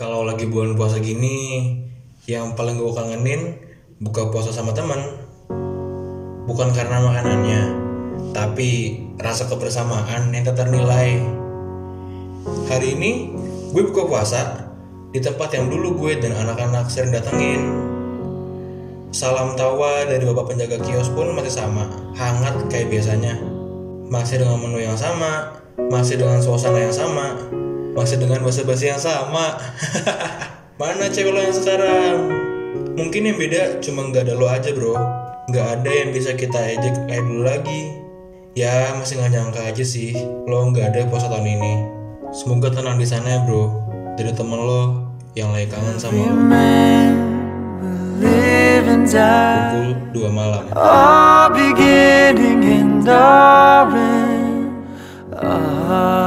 kalau lagi bulan puasa gini yang paling gue kangenin buka puasa sama teman. Bukan karena makanannya tapi rasa kebersamaan yang tak ternilai. Hari ini gue buka puasa di tempat yang dulu gue dan anak-anak sering datengin. Salam tawa dari bapak penjaga kios pun masih sama hangat kayak biasanya. Masih dengan menu yang sama masih dengan suasana yang sama masih dengan basa-basi yang sama. Mana cewek lo yang sekarang? Mungkin yang beda cuma nggak ada lo aja bro. Nggak ada yang bisa kita ejek kayak dulu lagi. Ya masih nggak nyangka aja sih lo nggak ada puasa tahun ini. Semoga tenang di sana ya bro. Dari temen lo yang lagi kangen sama lo. Pukul 2 malam. Beginning all end. Amen.